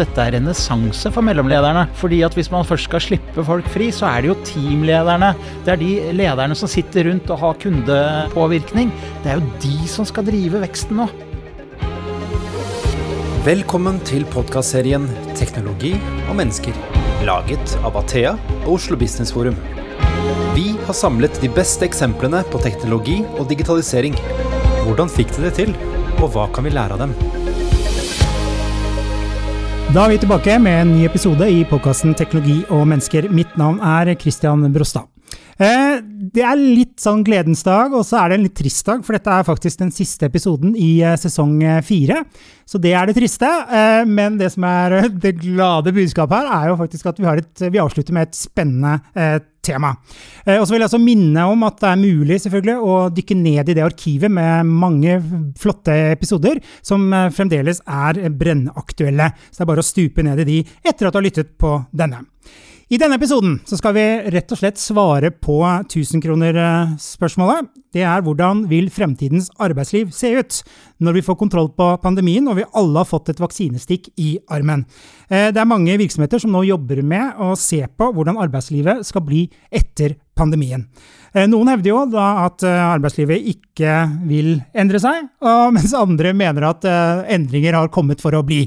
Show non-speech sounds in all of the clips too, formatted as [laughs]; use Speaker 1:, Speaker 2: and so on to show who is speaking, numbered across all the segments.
Speaker 1: dette er renessanse for mellomlederne. Fordi at hvis man først skal slippe folk fri, så er det jo teamlederne. Det er de lederne som sitter rundt og har kundepåvirkning. Det er jo de som skal drive veksten nå.
Speaker 2: Velkommen til podkastserien 'Teknologi og mennesker', laget av Athea og Oslo Business Forum. Vi har samlet de beste eksemplene på teknologi og digitalisering. Hvordan fikk de det til, og hva kan vi lære av dem?
Speaker 3: Da er vi tilbake med en ny episode i podkasten Teknologi og mennesker. Mitt navn er Christian Brostad. Eh, det er litt sånn gledens dag, og så er det en litt trist dag, for dette er faktisk den siste episoden i eh, sesong eh, fire. Så det er det triste. Men det som er det glade budskapet her, er jo faktisk at vi, et, vi avslutter med et spennende tema. Og så vil jeg også minne om at det er mulig selvfølgelig å dykke ned i det arkivet med mange flotte episoder som fremdeles er brennaktuelle. Så det er bare å stupe ned i de etter at du har lyttet på denne. I denne episoden skal vi rett og slett svare på 1000-kronerspørsmålet. Det er hvordan vil fremtidens arbeidsliv se ut når vi får kontroll på pandemien og vi alle har fått et vaksinestikk i armen. Eh, det er mange virksomheter som nå jobber med å se på hvordan arbeidslivet skal bli etter pandemien. Eh, noen hevder jo da at eh, arbeidslivet ikke vil endre seg, [laughs] mens andre mener at endringer har kommet for å bli.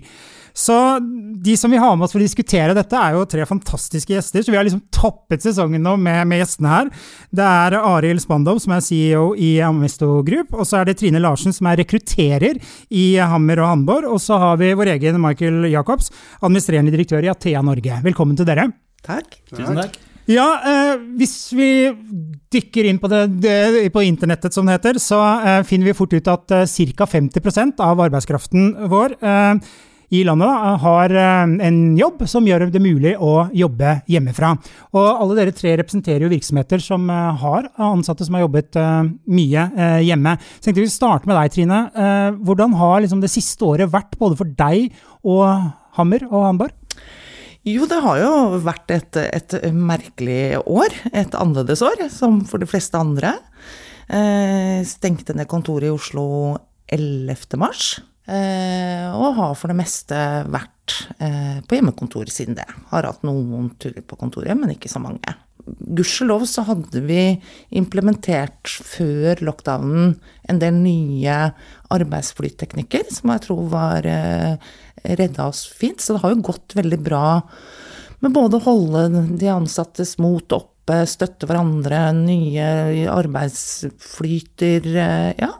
Speaker 3: Så de som vi har med oss for å diskutere dette, er jo tre fantastiske gjester. Så vi har liksom toppet sesongen nå med, med gjestene her. Det er Arild Spandov, som er CEO i Amesto Group. Og så er det Trine Larsen, som er rekrutterer i Hammer og Hamborg. Og så har vi vår egen Michael Jacobs, administrerende direktør i Athea Norge. Velkommen til dere.
Speaker 4: Takk.
Speaker 1: Tusen takk.
Speaker 3: Ja, eh, hvis vi dykker inn på, det, det, på internettet, som det heter, så eh, finner vi fort ut at eh, ca. 50 av arbeidskraften vår eh, i landet da, har eh, en jobb som gjør det mulig å jobbe hjemmefra. Og alle dere tre representerer jo virksomheter som eh, har ansatte som har jobbet eh, mye hjemme. Så tenkte vi starte med deg, Trine. Hvordan har liksom det siste året vært både for deg og Hammer og Hamborg?
Speaker 4: Jo, det har jo vært et, et, merkelig år. Et annerledes år, som for de fleste andre. stengte ned kontoret i Oslo 11. mars. Eh, og har for det meste vært eh, på hjemmekontor siden det. Har hatt noen turer på kontoret, men ikke så mange. Gudskjelov så hadde vi implementert før lockdownen en del nye arbeidsflyteknikker som jeg tror var eh, redda oss fint. Så det har jo gått veldig bra med både å holde de ansattes mot oppe, støtte hverandre, nye arbeidsflyter, ja.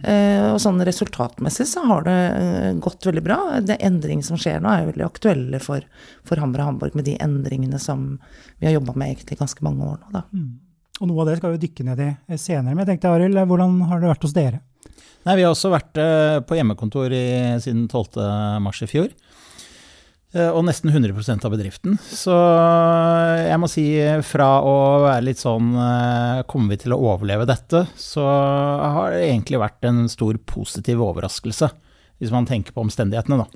Speaker 4: Eh, og sånn resultatmessig så har det eh, gått veldig bra. Det endringene som skjer nå, er jo veldig aktuelle for, for Hammer og Hamburg med de endringene som vi har jobba med egentlig ganske mange år nå, da. Mm.
Speaker 3: Og noe av det skal vi dykke ned i eh, senere. Men jeg tenkte, Arild, hvordan har det vært hos dere?
Speaker 1: Nei, Vi har også vært på hjemmekontor i, siden 12. mars i fjor. Eh, og nesten 100% av bedriften. Så jeg må si fra å være litt sånn eh, Kommer vi til å overleve dette? Så har det egentlig vært en stor positiv overraskelse, hvis man tenker på omstendighetene, da.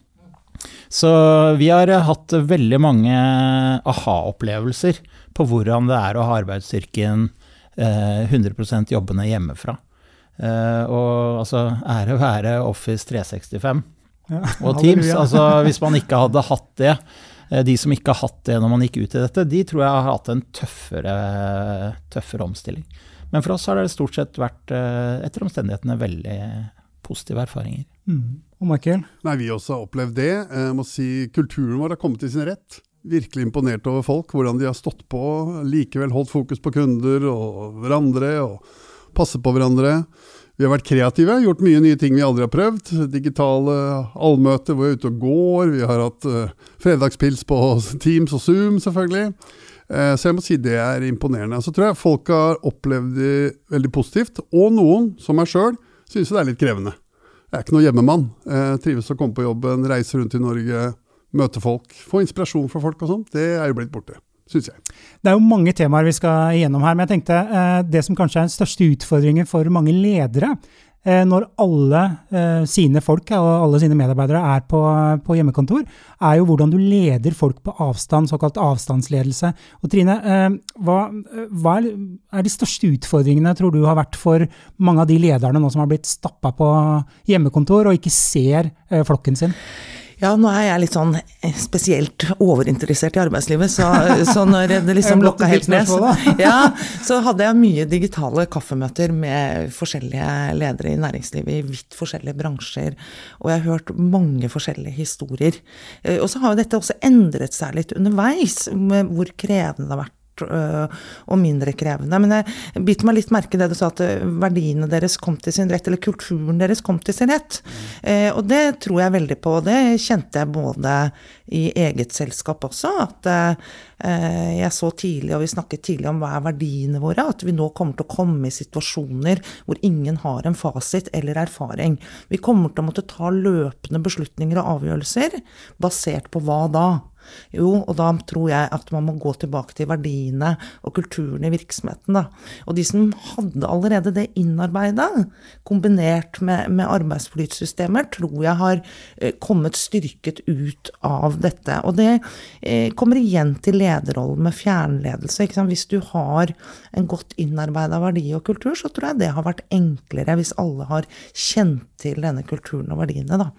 Speaker 1: Så vi har hatt veldig mange aha-opplevelser på hvordan det er å ha arbeidsstyrken 100 eh, jobbende hjemmefra. Og altså, ære være Office 365 ja, og [laughs] Teams. Altså, hvis man ikke hadde hatt det, eh, de som ikke har hatt det når man gikk ut i dette, de tror jeg har hatt en tøffere, tøffere omstilling. Men for oss har det stort sett vært, eh, etter omstendighetene, veldig positive erfaringer.
Speaker 3: Mm. Og Michael?
Speaker 5: Nei, Vi også har opplevd det. Jeg må si Kulturen vår har kommet til sin rett. Virkelig imponert over folk, hvordan de har stått på. Likevel holdt fokus på kunder og hverandre, og passet på hverandre. Vi har vært kreative, gjort mye nye ting vi aldri har prøvd. Digitale allmøter hvor vi er ute og går. Vi har hatt uh, fredagspils på [laughs] Teams og Zoom, selvfølgelig. Uh, så jeg må si det er imponerende. Så tror jeg folk har opplevd det veldig positivt. Og noen, som meg sjøl, syns det er litt krevende. Jeg er ikke noe hjemmemann. Jeg trives å komme på jobben, reise rundt i Norge, møte folk. Få inspirasjon fra folk og sånn. Det er jo blitt borte syns jeg.
Speaker 3: Det er jo mange temaer vi skal igjennom her, men jeg tenkte eh, det som kanskje er den største utfordringen for mange ledere, eh, når alle eh, sine folk og alle sine medarbeidere er på, hjemmekontor, er jo hvordan du leder folk på avstand, såkalt avstandsledelse. Og Trine, eh, hva, er, er, de største utfordringene tror du har vært for mange av de lederne nå som har blitt stappa på hjemmekontor og ikke ser flokken sin?
Speaker 4: Ja, nå er jeg litt sånn eh, spesielt overinteressert i arbeidslivet, så, så når det liksom lokka helt ned, [laughs] ja, så hadde jeg mye digitale kaffemøter med forskjellige ledere i næringslivet i vidt forskjellige bransjer, og jeg har hørt mange forskjellige historier. Eh, Og så har jo dette også endret seg litt underveis, med hvor krevende det har vært og mindre krevende. Men jeg bit meg litt merke i det du sa, at øh, verdiene deres kom til sin rett, eller kulturen deres kom til sin rett. Eh, og det tror jeg veldig på, og det kjente jeg både i eget selskap også, at eh, jeg så tidlig, og vi snakket tidlig om hva er verdiene våre, at vi nå kommer til å komme i situasjoner hvor ingen har en fasit eller erfaring. Vi kommer til å måtte ta løpende beslutninger og avgjørelser basert på hva da? Jo, og da tror jeg at man må gå tilbake til verdiene og kulturen i virksomheten. Da. Og de som hadde allerede det innarbeida, kombinert med, med arbeidsflytsystemer, tror jeg har eh, kommet styrket ut av dette. Og det eh, kommer igjen til lederrollen med fjernledelse. Ikke sant? Hvis du har en godt innarbeida verdi og kultur, så tror jeg det har vært enklere hvis alle har kjent til denne kulturen og verdiene. da.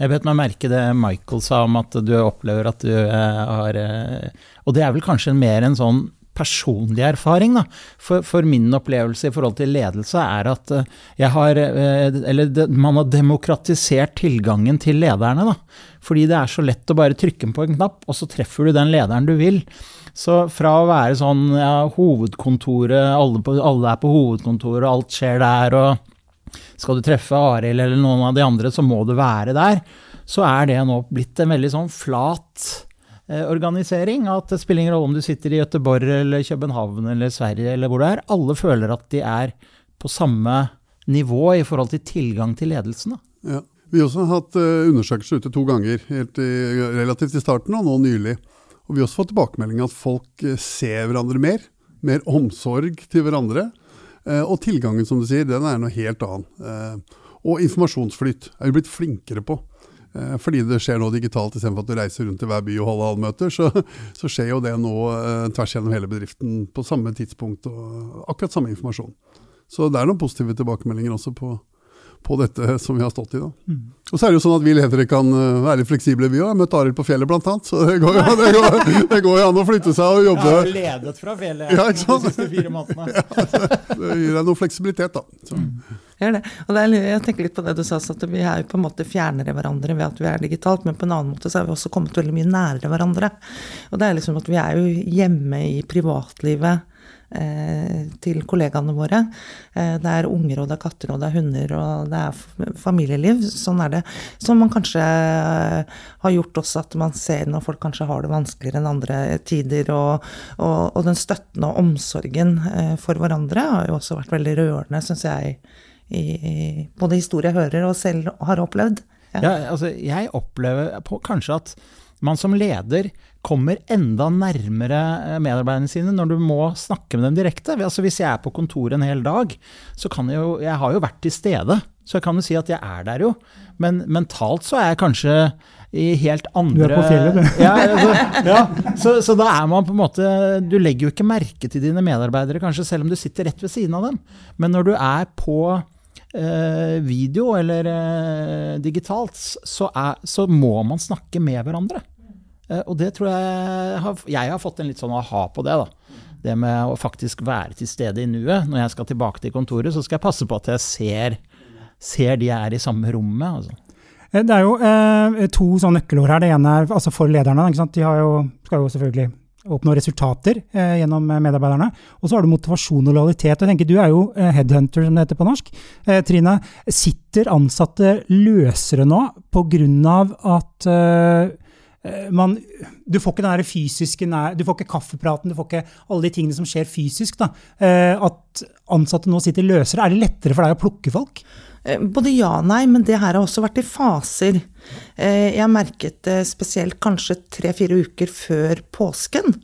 Speaker 1: Jeg vet meg merke det Michael sa om at du opplever at du eh, har eh, Og det er vel kanskje mer en sånn personlig erfaring, da. For, for min opplevelse i forhold til ledelse er at eh, jeg har Eller man har demokratisert tilgangen til lederne, da. Fordi det er så lett å bare trykke på en knapp, og så treffer du den lederen du vil. Så fra å være sånn ja, hovedkontoret, alle, på, alle er på hovedkontoret, og alt skjer der, og skal du treffe Arild eller noen av de andre, så må du være der. Så er det nå blitt en veldig sånn flat eh, organisering. At det spiller ingen rolle om du sitter i Gøteborg eller København eller Sverige eller hvor du er. Alle føler at de er på samme nivå i forhold til tilgang til ledelsen. Da.
Speaker 5: Ja. Vi har også hatt uh, undersøkelser ute to ganger, helt i, relativt i starten og nå nylig. Og vi har også fått tilbakemelding at folk uh, ser hverandre mer. Mer omsorg til hverandre. Uh, og tilgangen, som du sier, den er noe helt annen. og informasjonsflyt er vi blitt flinkere på. Fordi det skjer nå digitalt istedenfor at du reiser rundt i hver by og holder allmøter, så, så skjer jo det nå tvers gjennom hele bedriften på samme tidspunkt og akkurat samme informasjon. Så det er noen positive tilbakemeldinger også på, på dette som vi har stått i. da. Mm. Og så er det jo sånn at vi ledere kan være litt fleksible, vi òg. Jeg har møtt Arild på fjellet annet, så det går, jo, [laughs] det, går, det går jo an å flytte seg og jobbe.
Speaker 1: Jeg har ledet fra fjellet
Speaker 5: ja, de
Speaker 1: siste fire månedene. [laughs]
Speaker 5: ja, det gir deg noe fleksibilitet, da.
Speaker 4: Mm. Gjør det. Og det er, jeg tenker litt på det du sa, at vi er jo på en måte fjernere hverandre ved at vi er digitalt, men på en annen måte så er vi også kommet veldig mye nærere hverandre. Og det er liksom at vi er jo hjemme i privatlivet til kollegaene våre. Det er unger, og det er katter, og det er hunder, og det er familieliv. Sånn er det. Som man kanskje har gjort også at man ser når folk kanskje har det vanskeligere enn andre tider. Og, og, og den støtten og omsorgen for hverandre har jo også vært veldig rørende, syns jeg. I både historie jeg hører og selv har opplevd.
Speaker 1: Ja, ja altså jeg opplever på, kanskje at man som leder kommer enda nærmere medarbeiderne sine når du må snakke med dem direkte. Altså Hvis jeg er på kontoret en hel dag, så kan jeg jo Jeg har jo vært til stede, så jeg kan jo si at jeg er der jo. Men mentalt så er jeg kanskje i helt andre
Speaker 3: Du er på fjellet, du. [laughs]
Speaker 1: ja, altså, ja. Så, så, da er man på en måte Du legger jo ikke merke til dine medarbeidere, kanskje, selv om du sitter rett ved siden av dem. Men når du er på eh, video eller eh, digitalt, så, er, så må man snakke med hverandre. Og det tror jeg har, jeg har fått en litt sånn aha på det. da. Det med å faktisk være til stede i nuet. Når jeg skal tilbake til kontoret, så skal jeg passe på at jeg ser, ser de jeg er i samme rommet. Altså.
Speaker 3: Det er jo eh, to sånne nøkkelord her. Det ene er altså for lederne. De jo, skal jo selvfølgelig oppnå resultater eh, gjennom medarbeiderne. Og så har du motivasjon og lojalitet. Jeg tenker Du er jo eh, headhunter, som det heter på norsk. Eh, Trine, sitter ansatte løsere nå pga. at man, du får ikke den fysiske nær, du får ikke kaffepraten, du får ikke alle de tingene som skjer fysisk. Da. At ansatte nå sitter løsere. Er det lettere for deg å plukke folk?
Speaker 4: Både ja og nei, men det her har også vært i faser. Jeg merket det spesielt kanskje tre-fire uker før påsken.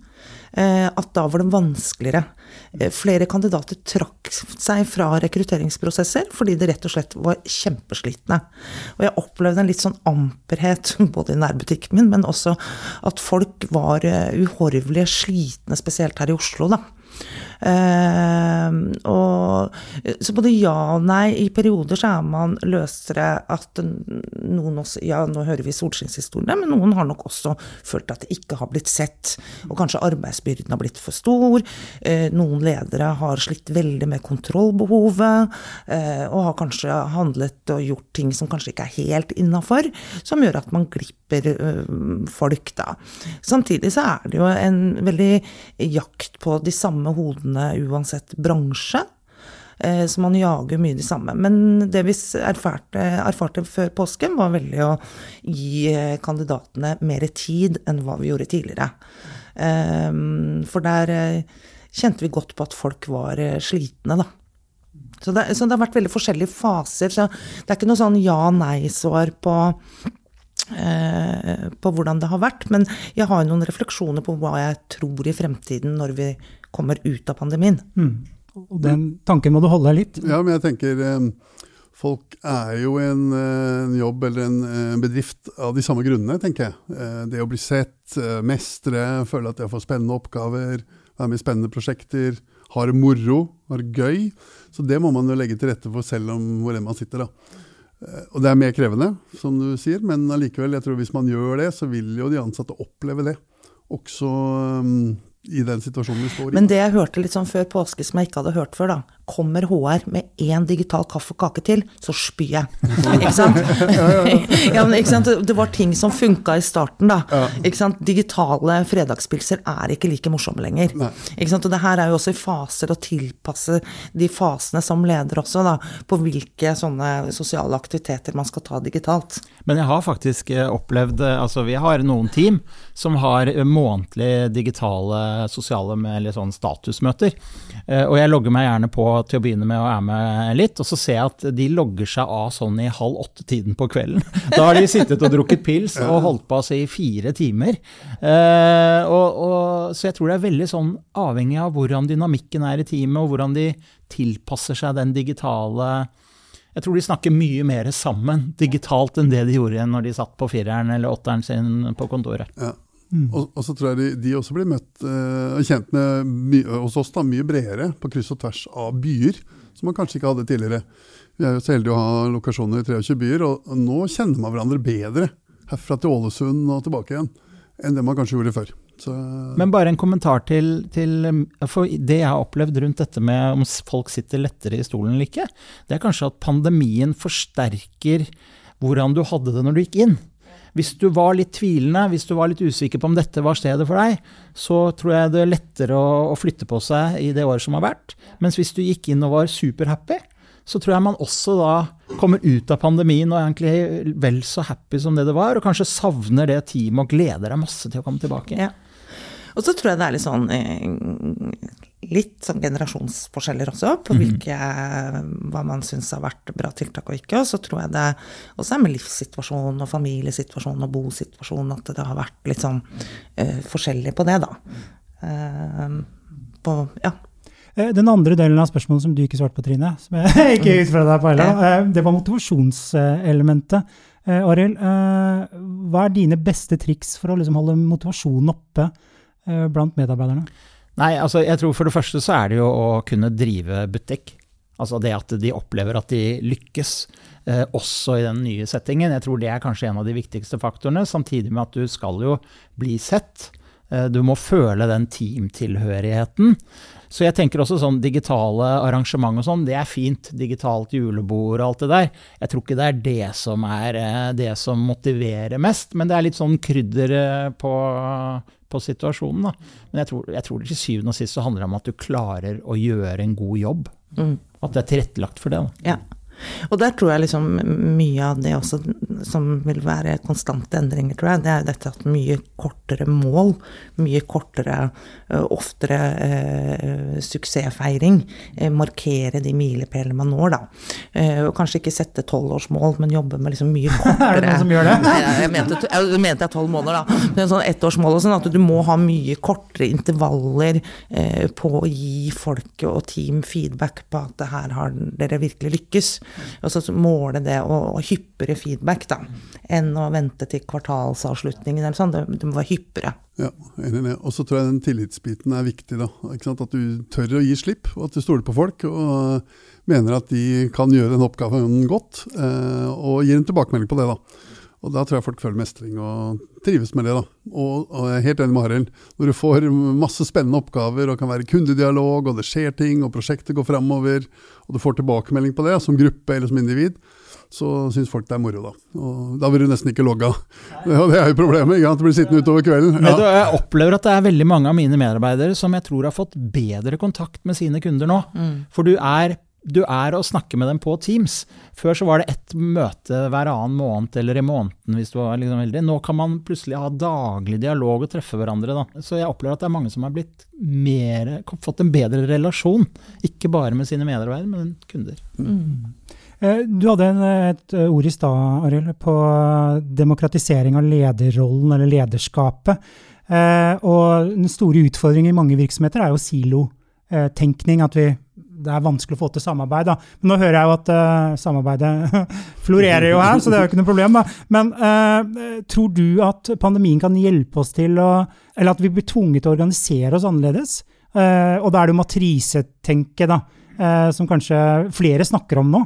Speaker 4: At da var det vanskeligere. Flere kandidater trakk seg fra rekrutteringsprosesser fordi det rett og slett var kjempeslitne. Og jeg opplevde en litt sånn amperhet [laughs] både i nærbutikken min, men også at folk var uhorvelige slitne, spesielt her i Oslo, da. Eh, og, så både ja og nei. I perioder så er man løsere at noen også Ja, nå hører vi solskinnshistoriene, men noen har nok også følt at det ikke har blitt sett. Og kanskje arbeidsbyrden har blitt for stor. Eh, noen ledere har slitt veldig med kontrollbehovet, eh, og har kanskje handlet og gjort ting som kanskje ikke er helt innafor, som gjør at man glipper eh, folk, da. Samtidig så er det jo en veldig jakt på de samme hodene uansett bransje. Eh, så man jager mye de samme. Men det vi erfarte, erfarte før påsken, var veldig å gi eh, kandidatene mer tid enn hva vi gjorde tidligere. Eh, for der kjente vi godt på at folk var slitne, da. Så det, så det har vært veldig forskjellige faser. Så det er ikke noe sånn ja-nei-svar på på hvordan det har vært. Men jeg har noen refleksjoner på hva jeg tror i fremtiden når vi kommer ut av pandemien. Mm.
Speaker 3: Og den tanken må du holde deg litt.
Speaker 5: Ja, men jeg tenker eh, folk er jo en, eh, en jobb eller en, en, bedrift av de samme grunnene, tenker jeg. Eh, det å bli sett, mestre, føle at jeg får spennende oppgaver, være med i spennende prosjekter, ha det moro, ha det gøy. Så det må man jo legge til rette for selv om hvor enn man sitter. da. Og det er mer krevende, som du sier, men allikevel, jeg tror hvis man gjør det, så vil jo de ansatte oppleve det. Også i den situasjonen vi står i.
Speaker 4: Men det jeg hørte litt sånn før påske som jeg ikke hadde hørt før, da. Kommer HR med én digital kaffe og kake til, så spyr jeg. [laughs] ikke sant? [laughs] ja, men, ikke sant? Det var ting som funka i starten, da. Ikke sant? Digitale fredagspilser er ikke like morsomme lenger. Ikke sant? Og det her er jo også i faser å tilpasse de fasene som leder også, da. På hvilke sånne sosiale aktiviteter man skal ta digitalt.
Speaker 1: Men jeg har faktisk eh, opplevd eh, Altså, vi har noen team som har månedlige digitale sosiale med eller sånn statusmøter. Eh, og jeg logger meg gjerne på til å begynne med og er med litt, og så ser jeg at de logger seg av sånn i halv åtte-tiden på kvelden. [laughs] Da har de sittet og drukket pils og holdt på altså, i fire timer. Eh, og, og, så jeg tror det er veldig sånn avhengig av hvordan dynamikken er i teamet, og hvordan de tilpasser seg den digitale jeg tror de snakker mye mer sammen digitalt enn det de gjorde når de satt på fireren eller åtteren sin på kontoret. Ja.
Speaker 5: Mm. Og, og, så tror jeg de, de også blir møtt uh, kjent med my, hos oss da, mye bredere, på kryss og tvers av byer, som man kanskje ikke hadde tidligere. Vi er jo så heldige å ha lokasjoner i 23 byer, og nå kjenner man hverandre bedre herfra til Ålesund og tilbake igjen enn det man kanskje gjorde før. Så,
Speaker 1: Men bare en kommentar til, til, For det jeg har opplevd rundt dette med om folk sitter lettere i stolen eller ikke, det er kanskje at pandemien forsterker hvordan du hadde det når du gikk inn. Hvis du var litt tvilende, hvis du var litt usikker på om dette var stedet for deg, så tror jeg det er lettere å, å flytte på seg i det året som har vært. Mens hvis du gikk inn og var superhappy, så tror jeg man også da kommer ut av pandemien og er egentlig vel så happy som det det var, og kanskje savner det teamet og gleder deg masse til å komme tilbake.
Speaker 4: Ja. Og så tror jeg det er litt sånn eh, litt sånn generasjonsforskjeller også, på mhm. hvilke, hva man syns har vært bra tiltak og ikke. Og så tror jeg det også er med livssituasjon og familiesituasjon og bosituasjon at det har vært litt sånn uh, forskjellig på det, da. Uh, på, ja.
Speaker 3: Eh, den andre delen av spørsmålet som du ikke svarte på, Trine, som jeg [laughs] ikke utfordra deg på heller, det var motivasjonselementet. Arild, hva er dine beste triks for å liksom holde motivasjonen oppe blant medarbeiderne?
Speaker 1: Nei, altså jeg tror for det første så er det jo å kunne drive butikk. Altså det at de opplever at de lykkes, eh, også i den nye settingen. Jeg tror det er kanskje en av de viktigste faktorene, samtidig med at du skal jo bli sett. Eh, du må føle den teamtilhørigheten. Så jeg tenker også sånn digitale arrangement og sånn, det er fint. Digitalt julebord og alt det der. Jeg tror ikke det er det som er eh, det som motiverer mest, men det er litt sånn krydder eh, på på situasjonen. Da. Men jeg tror, jeg tror til syvende og sist så handler det om at du klarer å gjøre en god jobb. Mm. At det er tilrettelagt for det. Da.
Speaker 4: Ja. Og der tror jeg liksom mye av det også som vil være konstante endringer, tror jeg, det er dette at mye kortere mål, mye kortere, oftere eh, suksessfeiring, eh, markere de milepælene man når, da. og kanskje ikke sette tolvårsmål, men jobbe med liksom mye kortere [laughs]
Speaker 3: Er det noen som gjør det? [laughs]
Speaker 4: Nei, jeg mente, jeg mente tolv måneder, da. Men sånn ettårsmål og sånn, at du må ha mye kortere intervaller på å gi folk og team feedback på at her har dere virkelig lykkes. Og så måle det og, og hyppigere feedback, da. Enn å vente til kvartalsavslutningen eller sånn. Det, det må være hyppigere.
Speaker 5: Ja, enig med. Og så tror jeg den tillitsbiten er viktig. da. At du tør å gi slipp, og at du stoler på folk. Og mener at de kan gjøre den oppgaven godt, eh, og gir en tilbakemelding på det. da. Og Da tror jeg folk føler mestring og trives med det. da. Og, og jeg er helt enig med Harald. Når du får masse spennende oppgaver og kan være kundedialog, og det skjer ting, og prosjektet går framover, og du får tilbakemelding på det som gruppe eller som individ, så syns folk det er moro, da. Og da vil du nesten ikke logge av. [laughs] Og det er jo problemet. ikke sant? Du blir sittende utover kvelden.
Speaker 1: Ja. du, jeg opplever at det er veldig mange av mine medarbeidere som jeg tror har fått bedre kontakt med sine kunder nå. For du er, du er å snakke med dem på Teams. Før så var det ett møte hver annen måned eller i måneden hvis du var liksom heldig. Nå kan man plutselig ha daglig dialog og treffe hverandre. Da. Så jeg opplever at det er mange som har blitt mer, fått en bedre relasjon. Ikke bare med sine medarbeidere, men kunder.
Speaker 3: Mm. Du hadde et ord i stad, Arild, på demokratisering av lederrollen eller lederskapet. Eh, Og den store utfordringen i mange virksomheter er jo silotenkning. At vi, det er vanskelig å få til samarbeid. Da. Men nå hører jeg jo at uh, samarbeidet [laughs] florerer jo her, så det er jo ikke noe problem. Da. Men uh, tror du at pandemien kan hjelpe oss til å Eller at vi blir tvunget til å organisere oss annerledes? Uh, og da er det jo matrisetenke, da, som kanskje flere snakker om nå.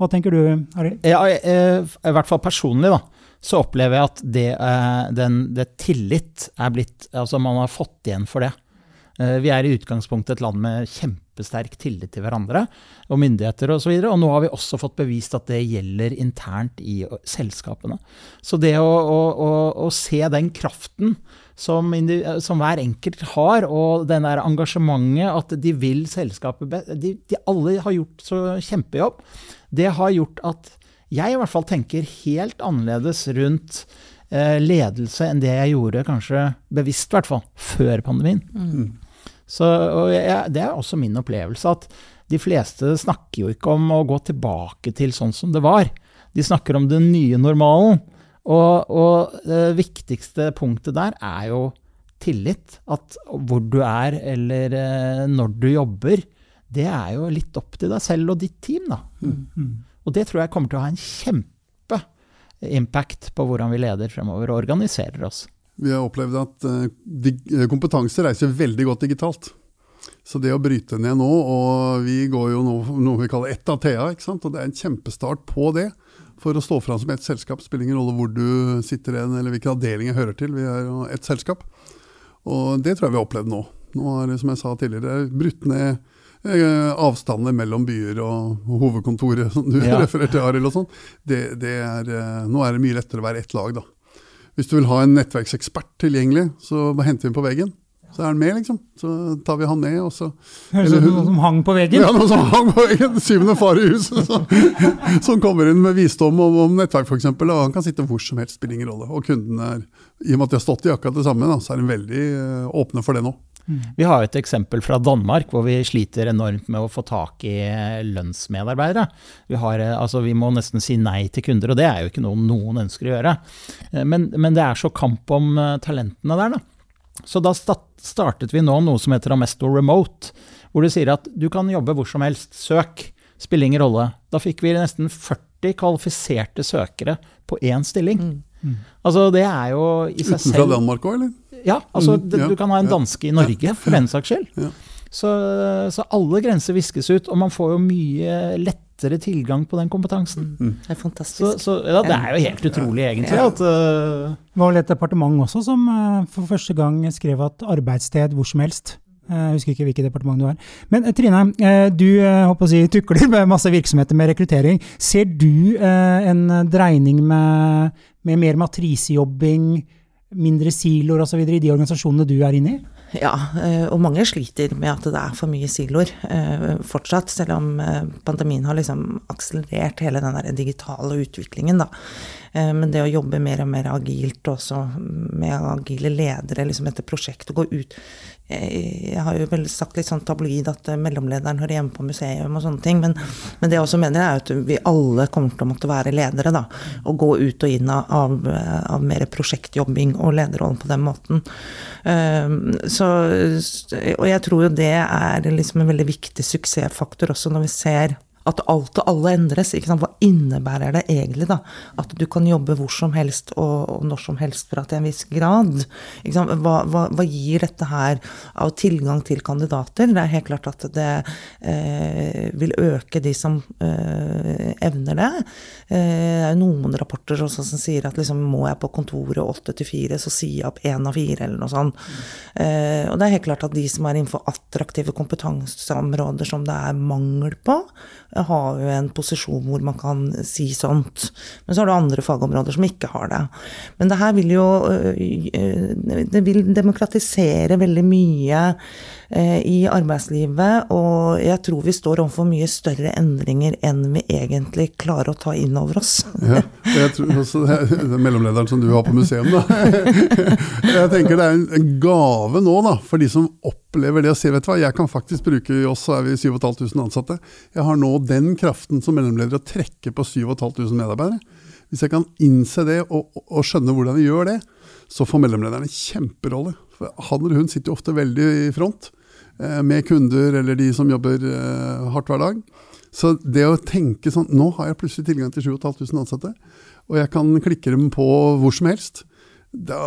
Speaker 3: Hva tenker du, Arild?
Speaker 1: Ja, I hvert fall personlig, da. Så opplever jeg at det, den, det tillit er blitt Altså, man har fått igjen for det. Vi er i utgangspunktet et land med kjempesterk tillit til hverandre og myndigheter osv. Og, så videre, og nå har vi også fått bevist at det gjelder internt i selskapene. Så det å, å, å, å se den kraften som, som hver enkelt har, og den der engasjementet, at de vil selskapet best de, de Alle har gjort så kjempejobb. Det har gjort at jeg i hvert fall tenker helt annerledes rundt eh, ledelse enn det jeg gjorde, kanskje bevisst i hvert fall, før pandemien. Så, og jeg, det er også min opplevelse at de fleste snakker jo ikke om å gå tilbake til sånn som det var. De snakker om den nye normalen. Og, og det viktigste punktet der er jo tillit. At hvor du er eller eh, når du jobber, det er jo litt opp til deg selv og ditt team, da. Og det tror jeg kommer til å ha en kjempeimpact på hvordan vi leder fremover og organiserer oss.
Speaker 5: Vi har opplevd at eh, kompetanse reiser veldig godt digitalt. Så det å bryte ned nå, og vi går jo nå noe vi kaller ett av TA, og det er en kjempestart på det. For å stå fram som ett selskap spiller ingen rolle hvor du sitter igjen, eller hvilken avdeling jeg hører til. Vi er jo ett selskap. Og det tror jeg vi har opplevd nå. Nå har det, som jeg sa tidligere, brutt ned eh, avstander mellom byer og hovedkontoret, som du
Speaker 1: Ja. [laughs]
Speaker 5: refererte til, Arild. og sånn. Det, det er, nå er det mye lettere å være ett lag, da. Hvis du vil ha en nettverksekspert tilgjengelig, så henter vi den på veggen. Så er han med, liksom. Så tar vi han med, og så
Speaker 3: Høres
Speaker 5: Eller
Speaker 3: ut som
Speaker 5: hun-
Speaker 3: som hang på veggen.
Speaker 5: Ja, noen som hang på veggen. Syvende far i huset. Så, som kommer inn med visdom om, om nettverk, f.eks. Og han kan sitte hvor som helst, spiller ingen rolle. Og kundene er, i og med at de har stått i akkurat det samme, da, så er de veldig eh, åpne for det nå.
Speaker 1: Vi har et eksempel fra Danmark hvor vi sliter enormt med å få tak i lønnsmedarbeidere. Vi, har, eh, altså, vi må nesten si nei til kunder, og det er jo ikke noe noen ønsker å gjøre. Eh, Men, men det er så kamp om eh, talentene der, da. Så da startet vi nå noe som heter Amesto Remote, hvor du sier at du kan jobbe hvor som helst. Søk, spiller ingen rolle. Da fikk vi nesten 40 kvalifiserte søkere på én stilling. Altså det er jo i seg
Speaker 5: Utenfra
Speaker 1: selv
Speaker 5: Danmark òg, eller?
Speaker 1: Ja, altså
Speaker 5: Mm, ja,
Speaker 1: du kan ha en
Speaker 5: ja.
Speaker 1: danske i Norge, for den saks skyld.
Speaker 5: Ja.
Speaker 1: Så, så alle grenser viskes ut, og man får jo mye lettere tilgang på den kompetansen.
Speaker 4: Det er fantastisk.
Speaker 1: så ja, det er jo helt utrolig, egentlig.
Speaker 4: Ja.
Speaker 1: At, uh,
Speaker 3: Det var vel et departement også som eh, for første gang skrev at arbeidssted hvor som helst. Eh, Jeg husker ikke hvilket departement du er. Men Trine, du håper å si, tukler [laughs] med masse virksomheter med rekruttering. Ser du en dreining med, med mer matrisejobbing, mindre siloer osv. i de organisasjonene du er inne i?
Speaker 4: Ja, eh, og mange sliter med at det er for mye siloer eh, fortsatt, selv om eh, pandemien har liksom akselerert hele den der digitale utviklingen, da. Eh, Men det å jobbe mer og mer agilt, også med agile ledere liksom etter prosjekt, og gå ut eh, Jeg har jo vel sagt litt sånn tabloid at eh, mellomlederen hører hjemme på museum og sånne ting, men, men det jeg også mener er at vi alle kommer til å måtte være ledere, da. Og gå ut og inn av, av, mer prosjektjobbing og lederrollen på den måten. Så, og jeg tror jo det er liksom en veldig viktig suksessfaktor også når vi ser At alt og alle endres. Hva innebærer det egentlig, da? At du kan jobbe hvor som helst og, og når som helst fra til en viss grad. Hva, hva, hva, gir dette her av tilgang til kandidater? Det er helt klart at det eh, vil øke de som eh, evner det. Eh, det er jo noen rapporter også som sier at liksom, må jeg på kontoret åtte til fire, så sier jeg opp én av fire, eller noe sånt. Mm. og det er helt klart at de som er innenfor attraktive kompetanseområder som det er mangel på, har jo en posisjon hvor man kan si sånt. Men så har du andre fagområder som ikke har det. Men det her vil jo øh, Det vil demokratisere veldig mye i arbeidslivet, og jeg tror vi står overfor mye større endringer enn vi egentlig klarer å ta inn over oss.
Speaker 5: Ja, jeg tror også det er mellomlederen som du har på museum, da. [laughs] Jeg tenker det er en gave nå, da, for de som opplever det og sier vet du hva, jeg kan faktisk bruke oss, så er vi 7500 ansatte. Jeg har nå den kraften som mellomleder å trekke på 7500 medarbeidere. Hvis jeg kan innse det og, og, skjønne hvordan vi gjør det, så får mellomlederen en kjemperolle. For han eller hun sitter jo ofte veldig i front eh, med kunder eller de som jobber eh, hardt hver dag. Så det å tenke sånn Nå har jeg plutselig tilgang til 7500 ansatte, og jeg kan klikke dem på hvor som helst da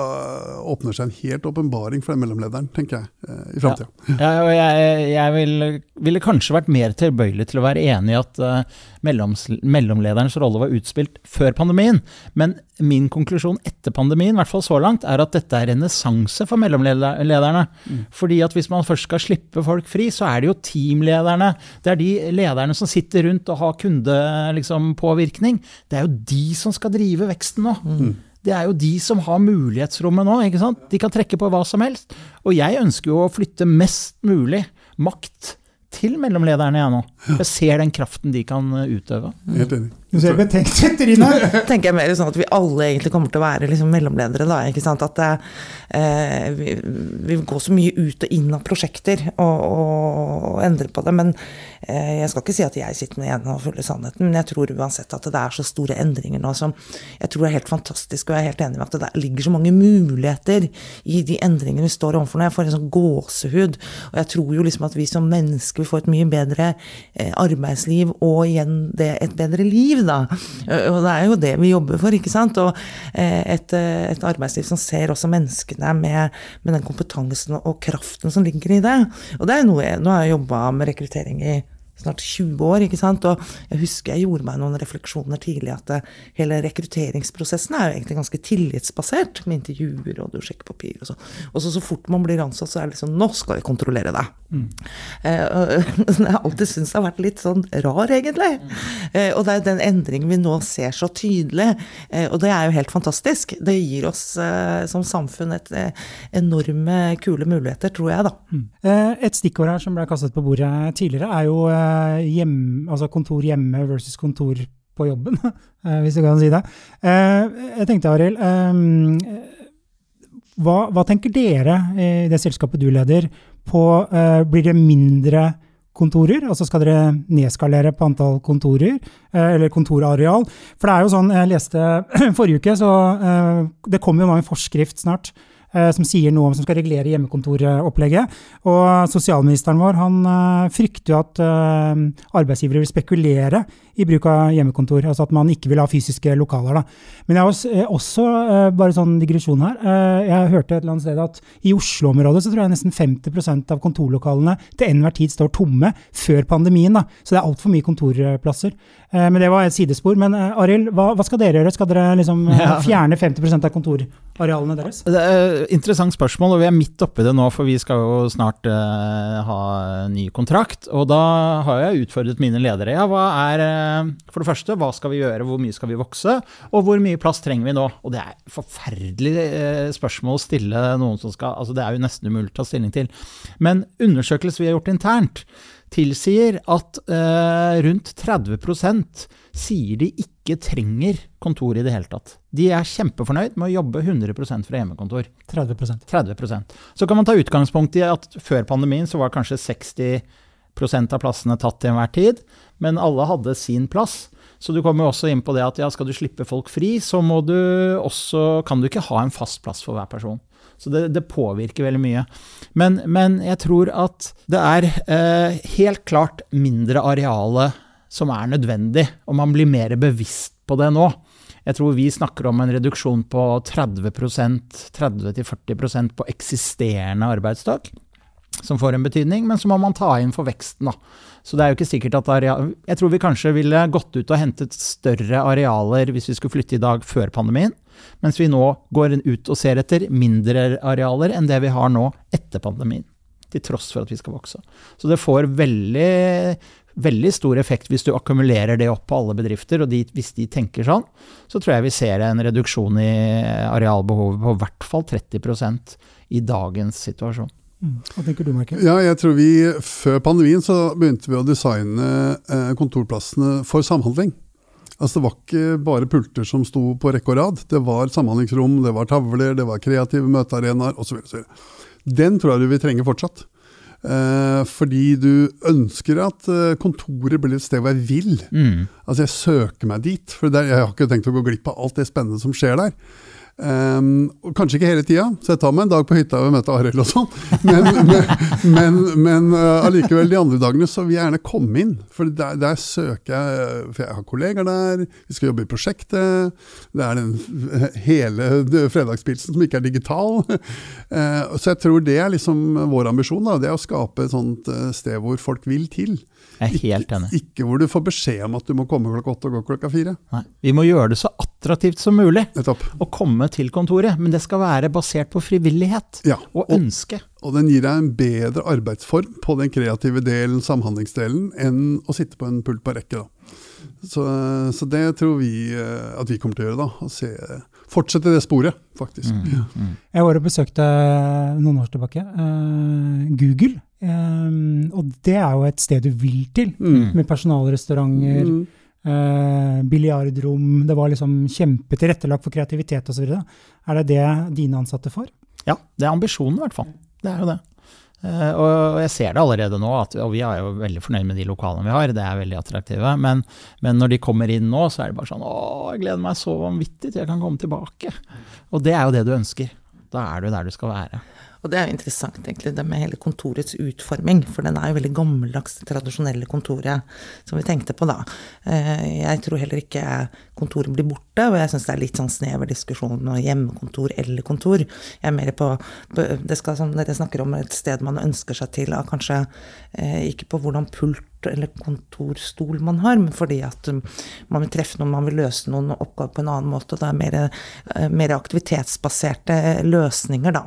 Speaker 5: åpner seg en helt åpenbaring for den mellomlederen, tenker jeg, eh, i framtida.
Speaker 1: Ja. ja, jeg, jeg ville, ville kanskje vært mer tilbøyelig til å være enig i at uh, melloms, mellomlederens rolle var utspilt før pandemien, men min konklusjon etter pandemien, i hvert fall så langt, er at dette er renessanse for mellomlederne. Mm. Fordi at hvis man først skal slippe folk fri, så er det jo teamlederne. Det er de lederne som sitter rundt og har kundepåvirkning. Liksom, det er jo de som skal drive veksten nå. Mm det er jo de som har mulighetsrommet nå. ikke sant? De kan trekke på hva som helst. Og jeg ønsker jo å flytte mest mulig makt til mellomlederne, jeg nå. Jeg ser den kraften de kan utøve.
Speaker 5: Helt enig.
Speaker 3: Du ser betenkt ut, Trine. [laughs]
Speaker 4: tenker jeg mer sånn at vi alle egentlig kommer til å være liksom mellomledere. da, ikke sant? At eh, vi, vi går så mye ut og inn av prosjekter og, og, og endrer på det. Men eh, jeg skal ikke si at jeg sitter med den fulle sannheten, men jeg tror uansett at det er så store endringer nå som jeg tror er helt fantastisk. Og jeg er helt enig med at det ligger så mange muligheter i de endringene vi står overfor nå. Jeg får en sånn gåsehud. Og jeg tror jo liksom at vi som mennesker vil få et mye bedre eh, arbeidsliv og igjen det, et bedre liv da. Og det er jo det vi jobber for, ikke sant. Og eh, et, eh, et arbeidsliv som ser også menneskene med, med, den kompetansen og kraften som ligger i det. Og det er noe jeg, Nå har jeg jobba med rekruttering i snart 20 år. ikke sant? Og jeg husker jeg gjorde meg noen refleksjoner tidlig at det, eh, hele rekrutteringsprosessen er jo egentlig ganske tillitsbasert, med intervjuer og du sjekker papir og sånn. Og så, så fort man blir ansatt, så er det liksom Nå skal vi kontrollere deg. Mm. Eh, [laughs] jeg har alltid syntes det har vært litt sånn rar, egentlig. Eh, og det er den endringen vi nå ser så tydelig. Eh, og det er jo helt fantastisk. Det gir oss eh, som samfunn et eh, enorme kule muligheter, tror jeg, da.
Speaker 3: Mm. Et stikkord her som ble kastet på bordet tidligere, er jo hjem, altså kontor hjemme versus kontor på jobben, [laughs] eh, hvis du kan si det. Eh, jeg tenkte, Arild, eh, hva, hva, tenker dere i det selskapet du leder på Blir det mindre kontorer? Altså skal dere nedskalere på antall kontorer, eller kontorareal? For det er jo sånn, jeg leste [clears throat] forrige uke, så det kommer jo nå en forskrift snart Eh, som sier noe om som skal regulere hjemmekontoropplegget. Og sosialministeren vår han eh, frykter jo at eh, arbeidsgivere vil spekulere i bruk av hjemmekontor. Altså at man ikke vil ha fysiske lokaler. Da. Men jeg har også, bare sånn digresjon her, jeg hørte et eller annet sted at i Oslo-området så tror jeg nesten 50% av kontorlokalene til enhver tid står tomme før pandemien. Da. Så det er altfor mye kontorplasser. Men det var et sidespor. Men Arild, hva, hva, skal dere gjøre? Skal dere liksom [laughs] fjerne 50% av kontorarealene deres?
Speaker 1: Det er interessant spørsmål, og vi er midt oppi det nå, for vi skal jo snart uh, ha ny kontrakt. Og da har jeg utfordret mine ledere. Ja, hva er uh, For det første, hva skal vi gjøre, hvor mye skal vi vokse, og hvor mye plass trenger vi nå? Og det er forferdelig uh, spørsmål å stille noen som skal Altså, det er jo nesten umulig å ta stilling til. Men undersøkelser vi har gjort internt, tilsier at rundt 30% sier de ikke trenger kontor i det hele tatt. De er kjempefornøyd med å jobbe 100% fra hjemmekontor.
Speaker 3: 30%
Speaker 1: 30% Så kan man ta utgangspunkt i at før pandemien så var kanskje 60 av plassene tatt til enhver tid, men alle hadde sin plass. Så du kommer også inn på det at ja, skal du slippe folk fri, så må du også, kan du ikke ha en fast plass for hver person. Så det, det påvirker veldig mye. Men, men, jeg tror at det er eh, helt klart mindre areale som er nødvendig, og man blir mer bevisst på det nå. Jeg tror vi snakker om en reduksjon på 30% 30-40% på eksisterende arbeidstak, som får en betydning, men så må man ta inn for veksten, da. Så det er jo ikke sikkert at areal, Jeg tror vi kanskje ville gått ut og hentet større arealer hvis vi skulle flytte i dag før pandemien, mens vi nå går ut og ser etter mindre arealer enn det vi har nå etter pandemien. Til tross for at vi skal vokse. Så det får veldig, veldig stor effekt hvis du akkumulerer det opp på alle bedrifter, og de, hvis de tenker sånn, så tror jeg vi ser en reduksjon i arealbehovet på i hvert fall 30% i dagens situasjon.
Speaker 3: Mm. Hva tenker du, Marke?
Speaker 5: Ja, jeg tror vi Før pandemien så begynte vi å designe eh, kontorplassene for samhandling. Altså Det var ikke bare pulter som sto på rekke og rad. Det var samhandlingsrom, det var tavler, det var kreative møtearenaer osv. Den tror jeg vi trenger fortsatt. Eh, fordi du ønsker at eh, kontoret blir et sted hvor jeg vil.
Speaker 1: Mm.
Speaker 5: Altså Jeg søker meg dit. For der, jeg har ikke tenkt å gå glipp av alt det spennende som skjer der. Um, kanskje ikke hele tida, så jeg tar meg en dag på hytta og møter Arild og sånn. Men, men, men uh, allikevel, de andre dagene så vil jeg gjerne komme inn. For der, der, søker jeg For jeg har kollegaer der, vi skal jobbe i prosjektet. Det er den hele fredagspilsen som ikke er digital. Uh, så jeg tror det er liksom vår ambisjon. da, Det er å skape et sånt uh, sted hvor folk vil til.
Speaker 1: Jeg er helt enig.
Speaker 5: Ikke, ikke, hvor du får beskjed om at du må komme klokka åtte og gå klokka fire.
Speaker 1: Nei, Vi må gjøre det så attraktivt som mulig
Speaker 5: Nettopp.
Speaker 1: å komme til kontoret, men det skal være basert på frivillighet
Speaker 5: ja,
Speaker 1: og, og ønske.
Speaker 5: Og den gir deg en bedre arbeidsform på den kreative delen, samhandlingsdelen, enn å sitte på en pult på rekke. da. Så, så, det tror vi eh, at vi kommer til å gjøre. da, se, Fortsette det sporet, faktisk. Mm,
Speaker 3: mm. Jeg var og besøkte noen år tilbake uh, Google. Um, og det er jo et sted du vil til, mm. med personalrestauranter, mm. uh, biljardrom Det var liksom kjempetilrettelagt for kreativitet osv. Er det det dine ansatte får?
Speaker 1: Ja, det er ambisjonen i hvert fall. Det er jo det. Uh, og jeg ser det allerede nå, at, og vi er jo veldig fornøyd med de lokalene vi har. Det er veldig attraktive. Men, men, når de kommer inn nå, så er det bare sånn Å, jeg gleder meg så vanvittig til jeg kan komme tilbake. Og det er jo det du ønsker. Da er du der du skal være.
Speaker 4: Og det er jo interessant, egentlig, det med hele kontorets utforming. For den er jo veldig gammeldags, det tradisjonelle kontoret som vi tenkte på da. Eh, jeg tror heller ikke kontoret blir borte, og jeg syns det er litt sånn snever diskusjon om hjemmekontor eller kontor. Jeg er mer på Det skal, som dere snakker om, et sted man ønsker seg til, kanskje eh, ikke på hvordan pult eller kontorstol man har, men fordi at um, man vil treffe noen, man vil løse noen oppgaver på en annen måte. og Det er mer, eh, mer aktivitetsbaserte løsninger, da.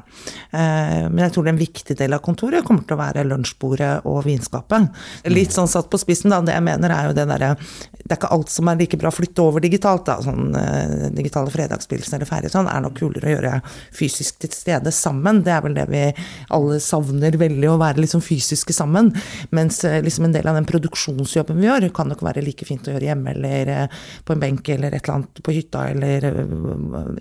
Speaker 4: Eh, men jeg tror det er en viktig del av kontoret kommer til å være lunsjbordet og vinskapet. Litt sånn satt på spissen, da. Det jeg mener er jo det derre Det er ikke alt som er like bra å flytte over digitalt, da. Sånn digitale fredagspilsen eller ferie sånn er nok kulere å gjøre fysisk til stede sammen. Det er vel det vi alle savner veldig, å være liksom fysiske sammen. Mens liksom en del av den produksjonsjobben vi gjør, kan nok være like fint å gjøre hjemme eller eh, på en benk eller et eller annet på hytta eller eh,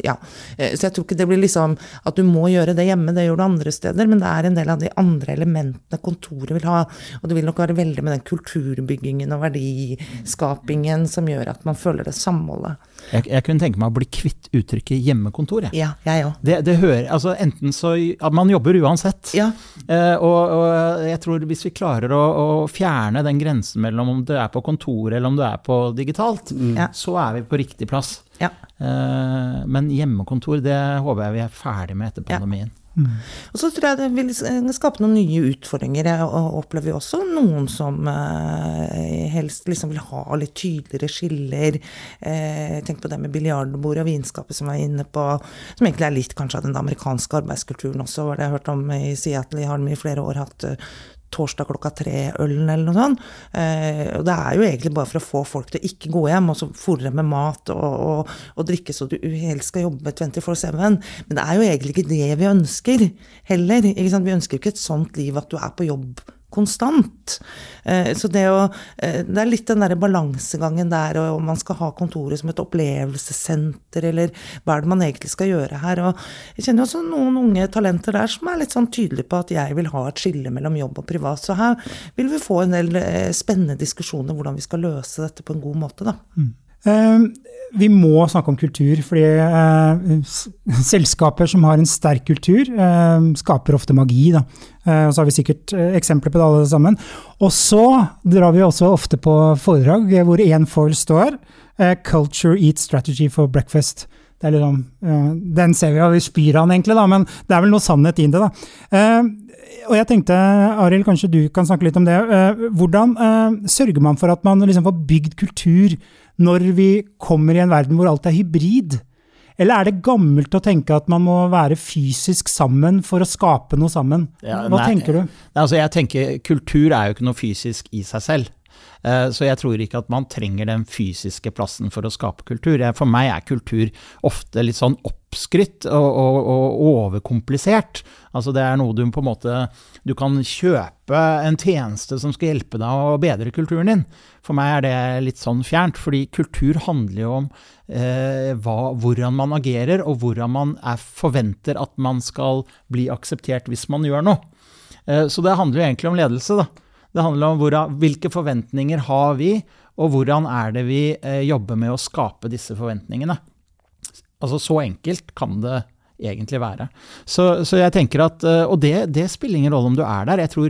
Speaker 4: Ja. Eh, så jeg tror ikke det blir liksom at du må gjøre det hjemme, det gjør du andre steder, men det er en del av de andre elementene kontoret vil ha. Og det vil nok være veldig med den kulturbyggingen og verdiskapingen som gjør at man føler det samholdet.
Speaker 1: Jeg, jeg kunne tenke meg å bli kvitt uttrykket hjemmekontor. Jeg.
Speaker 4: Ja, jeg også.
Speaker 1: Det, det hører, altså enten så, at Man jobber uansett.
Speaker 4: Ja.
Speaker 1: Eh, og, og, jeg tror hvis vi klarer å, å, fjerne den grensen mellom om du er på kontoret eller om du er på digitalt, mm. så er vi på riktig plass.
Speaker 4: Ja.
Speaker 1: Eh, men hjemmekontor, det håper jeg vi er ferdig med etter pandemien.
Speaker 4: Mm. Og så tror jeg det vil skape noen nye utfordringer. Jeg opplever jo også noen som eh, helst liksom vil ha litt tydeligere skiller. Eh, tenk på det med biljardbordet og vinskapet som jeg er inne på, som egentlig er litt kanskje av den amerikanske arbeidskulturen også, var det jeg har hørt om i Seattle. Jeg har i flere år hatt eh, torsdag klokka tre-ølen eller noe sånt. Eh, og det er jo egentlig bare for å få folk til å ikke gå hjem og så fòre med mat og, og, og, drikke så du helst skal jobbe 24-7. Men det er jo egentlig ikke det vi ønsker heller. Vi ønsker jo ikke et sånt liv at du er på jobb konstant. Eh, så det, å, eh, det er litt den derre balansegangen der, og om man skal ha kontoret som et opplevelsessenter, eller hva er det man egentlig skal gjøre her. Og jeg kjenner også noen unge talenter der som er litt sånn tydelige på at jeg vil ha et skille mellom jobb og privat. Så her vil vi få en del eh, spennende diskusjoner hvordan vi skal løse dette på en god måte, da. Mm.
Speaker 3: Eh, vi må snakke om kultur, fordi eh, selskaper som har en sterk kultur, eh, skaper ofte magi. Da. Eh, og så har vi sikkert eh, eksempler på det alle sammen. Og så drar vi også ofte på foredrag hvor én foil står. 'Culture Eat Strategy for Breakfast'. Det er liksom, uh, den ser vi, og vi spyr den egentlig, da, men det er vel noe sannhet i det. da. Uh, og jeg tenkte, Arild, kanskje du kan snakke litt om det. Eh, hvordan eh, sørger man for at man liksom får bygd kultur når vi kommer i en verden hvor alt er hybrid? Eller er det gammelt å tenke at man må være fysisk sammen for å skape noe sammen?
Speaker 1: Ja,
Speaker 3: Hva
Speaker 1: nei,
Speaker 3: tenker du?
Speaker 1: Altså jeg tenker Kultur er jo ikke noe fysisk i seg selv. Eh, Så jeg tror ikke at man trenger den fysiske plassen for å skape kultur. For meg er kultur ofte litt sånn oppskrytt og, og, og overkomplisert. Altså det er noe du på en måte Du kan kjøpe en tjeneste som skal hjelpe deg å bedre kulturen din. For meg er det litt sånn fjernt, fordi kultur handler jo om eh, hva, hvordan man agerer, og hvordan man er, forventer at man skal bli akseptert hvis man gjør noe. Eh, Så det handler jo egentlig om ledelse, da. Det handler om hvordan, hvilke forventninger har vi, og hvordan er det vi eh, jobber med å skape disse forventningene. Altså så enkelt kan det egentlig være. Så, så jeg tenker at, eh, Og det, det spiller ingen rolle om du er der. Jeg tror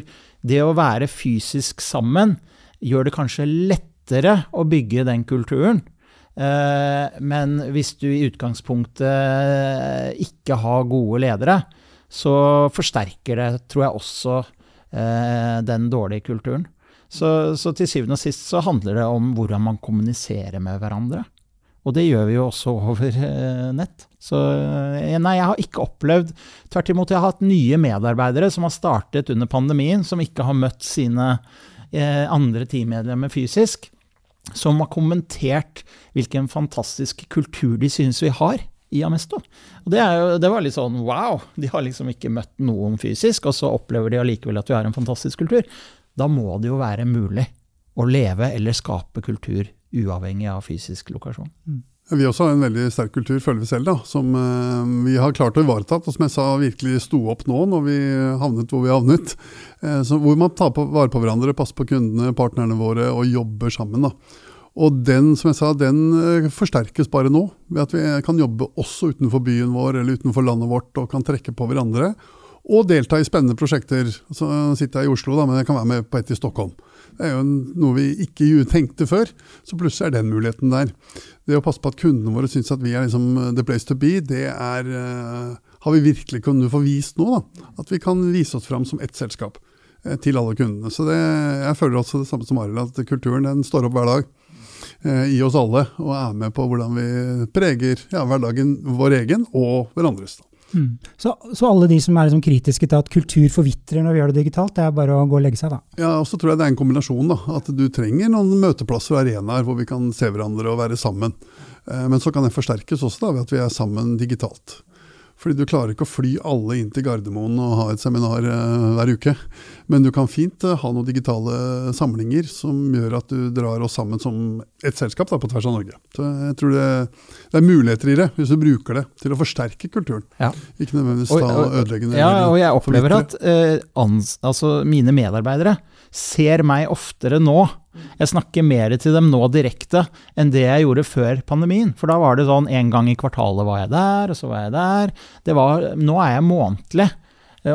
Speaker 1: det å være fysisk sammen gjør det kanskje lettere å bygge den kulturen. Eh, Men hvis du i utgangspunktet ikke har gode ledere, så forsterker det, tror jeg, også den dårlige kulturen. Så, så til syvende og sist så handler det om hvordan man kommuniserer med hverandre. Og det gjør vi jo også over eh, nett. Så eh, nei, jeg har ikke opplevd Tvert imot, jeg har hatt nye medarbeidere som har startet under pandemien, som ikke har møtt sine eh, andre teammedlemmer fysisk, som har kommentert hvilken fantastisk kultur de synes vi har i Amesto. Og det, jo, det var litt sånn wow, de har liksom ikke møtt noen fysisk, og så opplever de allikevel at vi har en fantastisk kultur. Da må det jo være mulig å leve eller skape kultur uavhengig av fysisk lokasjon.
Speaker 5: Vi også har en veldig sterk kultur, føler vi selv, da, som eh, vi har klart å ivareta. Og som jeg sa, virkelig sto opp nå når vi havnet hvor vi havnet. Eh, så hvor man tar på, vare på hverandre, passer på kundene, partnerne våre og jobber sammen. da. Og den som jeg sa, den eh, forsterkes bare nå, ved at vi kan jobbe også utenfor byen vår eller utenfor landet vårt og kan trekke på hverandre. Og delta i spennende prosjekter. Så sitter jeg i Oslo, da, men jeg kan være med på et i Stockholm. Det er jo noe vi ikke tenkte før, så plutselig er den muligheten der. Det å passe på at kundene våre syns at vi er liksom the place to be, det er, uh, har vi virkelig kunnet få vist nå. da. At vi kan vise oss fram som ett selskap uh, til alle kundene. Så det, jeg føler også det samme som Arild, at kulturen den står opp hver dag i oss alle og er med på hvordan vi preger ja, hverdagen vår egen og hverandres. da.
Speaker 3: Mm. Så, så, alle de som er liksom kritiske til at kultur forvitrer når vi gjør det digitalt, det er bare å gå og legge seg, da?
Speaker 5: Ja, og så tror jeg det er en kombinasjon. da, At du trenger noen møteplasser og arenaer hvor vi kan se hverandre og være sammen. Men så kan det forsterkes også da, ved at vi er sammen digitalt. Fordi du klarer ikke å fly alle inn til Gardermoen og ha et seminar uh, hver uke. Men du kan fint uh, ha noen digitale samlinger som gjør at du drar oss sammen som et selskap da, på tvers av Norge. Så jeg tror det, det, er muligheter i det, hvis du bruker det til å forsterke kulturen.
Speaker 1: Ja.
Speaker 5: Ikke nødvendigvis ta ødeleggende
Speaker 1: Ja, og jeg opplever at uh, ans, altså mine medarbeidere ser meg oftere nå jeg snakker mer til dem nå direkte enn det jeg gjorde før pandemien. For da var det sånn en gang i kvartalet var jeg der, og så var jeg der. Var, nå er jeg månedlig,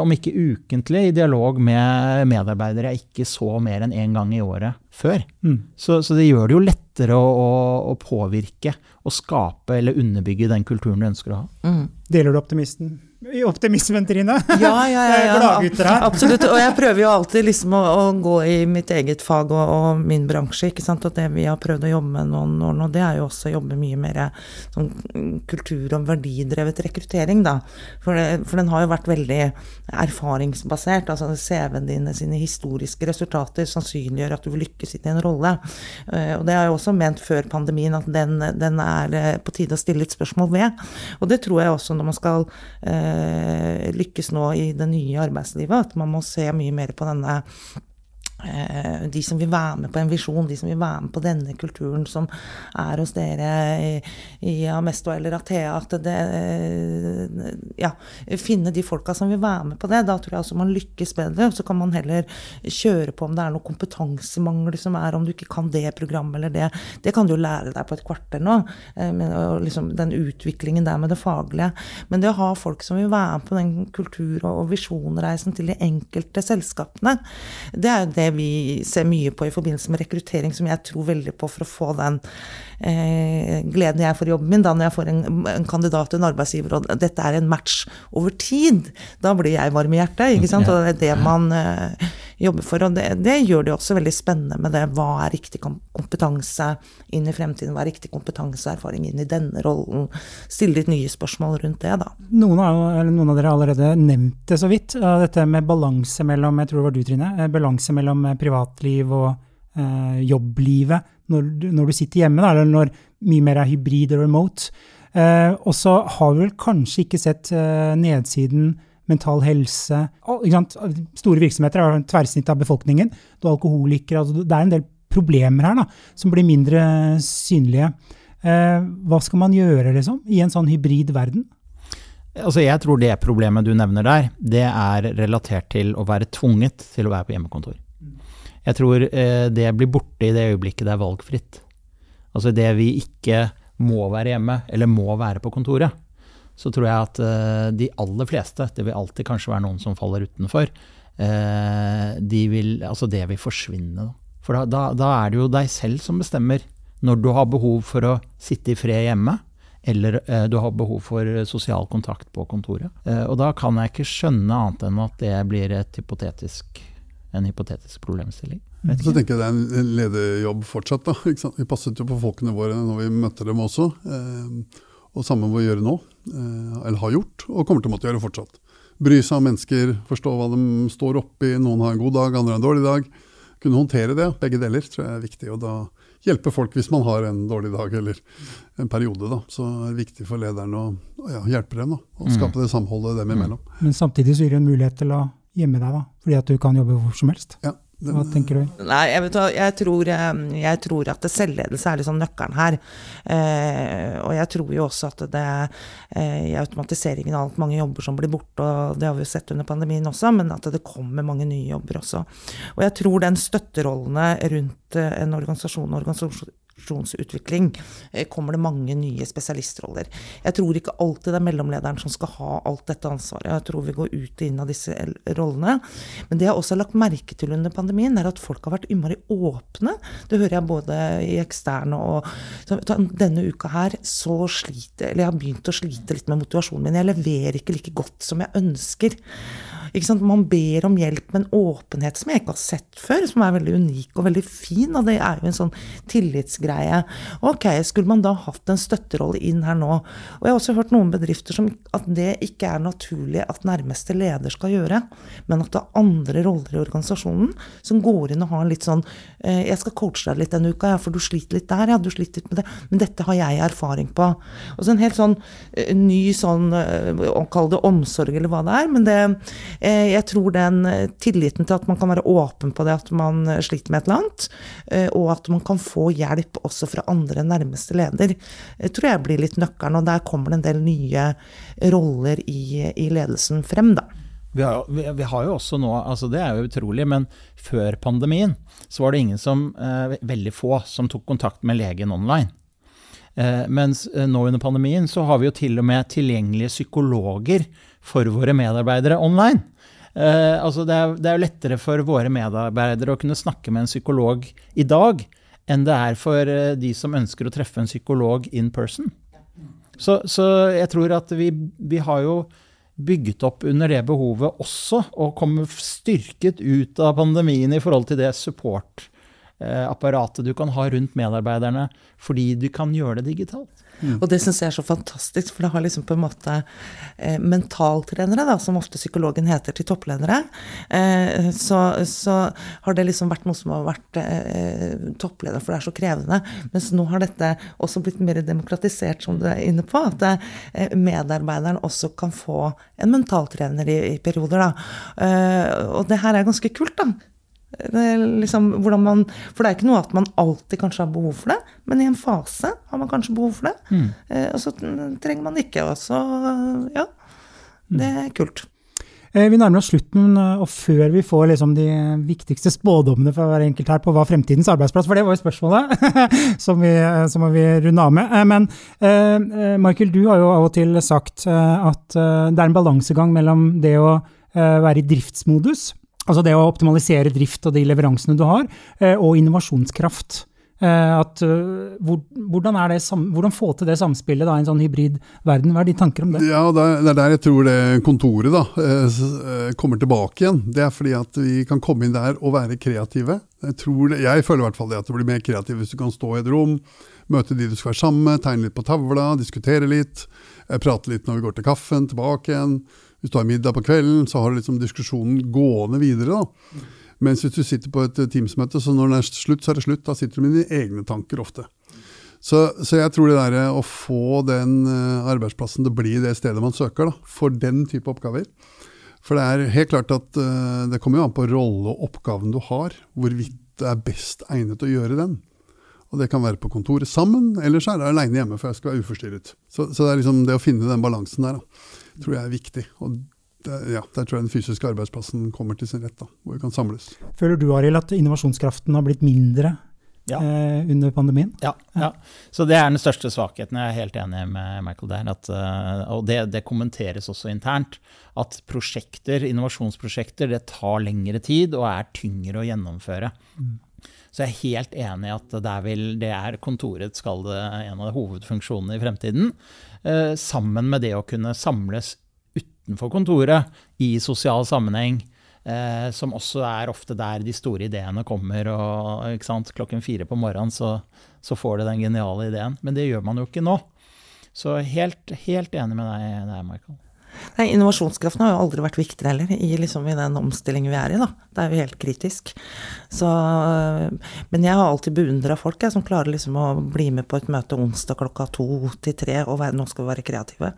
Speaker 1: om ikke ukentlig, i dialog med medarbeidere jeg ikke så mer enn én en gang i året før. Mm. Så, så, det gjør det jo lettere å, å, å, påvirke og skape eller underbygge den kulturen du ønsker å ha.
Speaker 3: Mm. Deler du optimisten? Optimismen, Trine.
Speaker 4: Ja, ja, ja, [laughs] ja. Absolutt. Og jeg prøver jo alltid liksom å, å gå i mitt eget fag og, og, min bransje. ikke sant? Og det vi har prøvd å jobbe med noen år nå, det er jo også å jobbe mye mer sånn kultur- og verdidrevet rekruttering, da. For, det, for, den har jo vært veldig erfaringsbasert. altså CV-en dine sine historiske resultater sannsynliggjør at du vil lykkes i en rolle. Og det har jeg også ment før pandemien, at den, den er på tide å stille litt spørsmål ved. Og det tror jeg også når man skal eh, lykkes nå i det nye arbeidslivet. At man må se mye mer på denne Eh, de som vil være med på en visjon, de som vil være med på denne kulturen som er hos dere i, i Amesto eller Athea, at det Ja, finne de folka som vil være med på det. Da tror jeg også man lykkes bedre. Så kan man heller kjøre på om det er noe kompetansemangel som er, om du ikke kan det programmet eller det. Det kan du jo lære deg på et kvarter nå. og liksom den utviklingen der med det faglige. Men det å ha folk som vil være med på den kultur- og visjonreisen til de enkelte selskapene, det er jo det vi ser mye på i forbindelse med rekruttering, som jeg tror veldig på for å få den gleden jeg får i jobben min, da når jeg får en, en kandidat til en arbeidsgiver, og dette er en match over tid. Da blir jeg varm i hjertet, ikke sant. Og det er det man eh, jobber for. Og det, det, gjør det også veldig spennende med det. Hva er riktig kompetanse inn i fremtiden? Hva er riktig kompetanse og erfaring inn i denne rollen? Stille litt nye spørsmål rundt det, da.
Speaker 3: Noen av, noen av dere har allerede nevnt det så vidt. Dette med balanse mellom, jeg tror det var du Trine, eh, balanse mellom eh, privatliv og eh, jobblivet når, når, du sitter hjemme, da, eller når mye mer er hybrid og remote. Eh, og så har vi vel kanskje ikke sett eh, nedsiden mental helse Store virksomheter har tverrsnitt av befolkningen. Du har alkoholikere. Altså det er en del problemer her da, som blir mindre synlige. Eh, hva skal man gjøre liksom, i en sånn hybrid verden?
Speaker 1: Altså jeg tror det problemet du nevner der, det er relatert til å være tvunget til å være på hjemmekontor. Jeg tror eh, det blir borte i det øyeblikket det er valgfritt. Altså det vi ikke må være hjemme, eller må være på kontoret, så tror jeg at eh, de aller fleste, det vil alltid kanskje være noen som faller utenfor, eh, de vil, altså det vil forsvinne. For da, da, da er det jo deg selv som bestemmer når du har behov for å sitte i fred hjemme, eller eh, du har behov for sosial kontakt på kontoret. Eh, og da kan jeg ikke skjønne annet enn at det blir et hypotetisk, en hypotetisk problemstilling.
Speaker 5: Så tenker jeg det er en lederjobb fortsatt. da, Vi passet jo på folkene våre når vi møtte dem også. Eh, og samme må vi gjøre nå, eh, eller har gjort, og kommer til å måtte gjøre fortsatt. Bry seg om mennesker, forstå hva de står oppi. Noen har en god dag, andre har en dårlig dag. Kunne håndtere det, begge deler, tror jeg er viktig. Og da hjelpe folk hvis man har en dårlig dag eller en periode. da. Så er det viktig for lederen å ja, hjelpe dem da, og mm. skape det samholdet dem imellom.
Speaker 3: Men samtidig så gir det en mulighet til å gjemme deg, da, fordi at du kan jobbe hvor som helst.
Speaker 5: Ja,
Speaker 3: hva tenker du?
Speaker 4: Nei, jeg, vet, jeg, tror, jeg tror, at selvledelse er liksom nøkkelen her. Eh, og jeg tror jo også at det eh, i automatiseringen av alt mange jobber som blir borte, og det har vi jo sett under pandemien også, men at det kommer mange nye jobber også. Og jeg tror den støtterollene rundt eh, en organisasjon, organisasjon organisasjonsutvikling eh, kommer det mange nye spesialistroller. Jeg tror ikke alltid det er mellomlederen som skal ha alt dette ansvaret. Jeg tror vi går ut og inn av disse rollene. Men det jeg også har lagt merke til under pandemien, er at folk har vært innmari åpne. Det hører jeg både i eksterne og Denne uka her så sliter Eller jeg har begynt å slite litt med motivasjonen min. Jeg leverer ikke like godt som jeg ønsker. Man ber om hjelp med en åpenhet som jeg ikke har sett før, som er veldig unik og veldig fin. Og det er jo en sånn tillitsgreie. Ok, skulle man da hatt en støtterolle inn her nå? Og jeg har også hørt noen bedrifter som at det ikke er naturlig at nærmeste leder skal gjøre, men at det er andre roller i organisasjonen som går inn og har litt sånn eh, Jeg skal coache deg litt denne uka, ja, for du sliter litt der, ja, du sliter litt med det. Men dette har jeg erfaring på. Og så en helt sånn eh, ny sånn, eh, kall det omsorg eller hva det er, men det jeg tror den eh, tilliten til at man kan være åpen på det at man eh, sliter med et eller annet, og at man kan få hjelp også fra andre nærmeste leder, tror jeg blir litt nøkkelen. Og der kommer det en del nye roller i, i ledelsen frem, da.
Speaker 1: Vi har, vi, vi har, jo også nå, altså det er jo utrolig, men før pandemien så var det ingen som, eh, veldig få, som tok kontakt med legen online. Eh, mens nå under pandemien så har vi jo til og med tilgjengelige psykologer for våre medarbeidere online. Uh, altså det, er, det er lettere for våre medarbeidere å kunne snakke med en psykolog i dag enn det er for uh, de som ønsker å treffe en psykolog in person. Så, så jeg tror at vi, vi, har jo bygget opp under det behovet også, og kommer styrket ut av pandemien i forhold til det supportapparatet du kan ha rundt medarbeiderne, fordi du kan gjøre det digitalt.
Speaker 4: Mm. Og det syns jeg er så fantastisk, for det har liksom på en måte eh, mentaltrenere, da, som ofte psykologen heter til toppledere, eh, så, så, har det liksom vært noe som har vært eh, toppleder, for det er så krevende. Mens nå har dette også blitt mer demokratisert, som du er inne på, at eh, medarbeideren også kan få en mentaltrener i, i perioder. Da. Eh, og det her er ganske kult, da. Liksom, man, for det er ikke noe at man alltid kanskje har behov for det, men i en fase har man kanskje behov for det. Mm. Eh, og så trenger man det ikke. Og så, ja. Det er kult.
Speaker 3: Eh, vi nærmer oss slutten, eh, og før vi får liksom de viktigste spådommene for hver enkelt her på hva fremtidens arbeidsplass For det var jo spørsmålet [laughs] som, vi, eh, som vi runde av med. Men Michael, du har jo av og til sagt at det er en balansegang mellom det å være i driftsmodus, altså det å optimalisere drift og de leveransene du har, og innovasjonskraft. Eh, at, eh, hvordan, det, hvordan, få til det samspillet i en sånn hybrid verden? Hva er de tanker om det?
Speaker 5: Ja, Det er der jeg tror det kontoret da, eh, kommer tilbake igjen. Det er fordi at vi kan komme inn der og være kreative. Jeg, det, jeg føler i hvert fall det at du blir mer kreativ hvis du kan stå i et rom, møte de du skal være sammen med, tegne litt på tavla, diskutere litt, prate litt når vi går til kaffen, tilbake igjen. Hvis du har middag på kvelden, så har du liksom diskusjonen gående videre. da. Mens hvis du sitter på et Teams-møte, så når det er slutt, så er det slutt. Da sitter du med dine egne tanker ofte. Så, så jeg tror det der å få den uh, arbeidsplassen til å bli det stedet man søker da, for den type oppgaver. For det er helt klart at uh, det kommer jo an på rolle og oppgaven du har, hvorvidt det er best egnet å gjøre den. Og Det kan være på kontoret sammen, eller så er det aleine hjemme for jeg skal være uforstyrret. Så, så det er liksom det å finne den balansen der, da, tror jeg er viktig. Og ja, der tror jeg den fysiske arbeidsplassen kommer til sin rett, da, hvor vi kan samles.
Speaker 3: Føler du Arild, at innovasjonskraften har blitt mindre ja. eh, under pandemien?
Speaker 1: Ja, ja, så det er den største svakheten. Jeg er helt enig med Michael der. At, uh, og det, det, kommenteres også internt. At prosjekter, innovasjonsprosjekter det tar lengre tid og er tyngre å gjennomføre. Mm. Så jeg er helt enig i at det er, vel, det er kontoret skal det, en av hovedfunksjonene i fremtiden. Uh, sammen med det å kunne samles utenfor kontoret, i sosial sammenheng. Eh, som også er ofte der de store ideene kommer. og Klokken fire på morgenen så, så, får du den geniale ideen. Men det gjør man jo ikke nå. Så helt, helt enig med deg der, Michael.
Speaker 4: Nei, Innovasjonskraften har jo aldri vært viktigere heller, i, liksom, i den omstillingen vi er i. da. Det er jo helt kritisk. Så, men jeg har alltid beundra folk jeg, som klarer liksom å bli med på et møte onsdag klokka to til tre, og være, nå skal vi være kreative.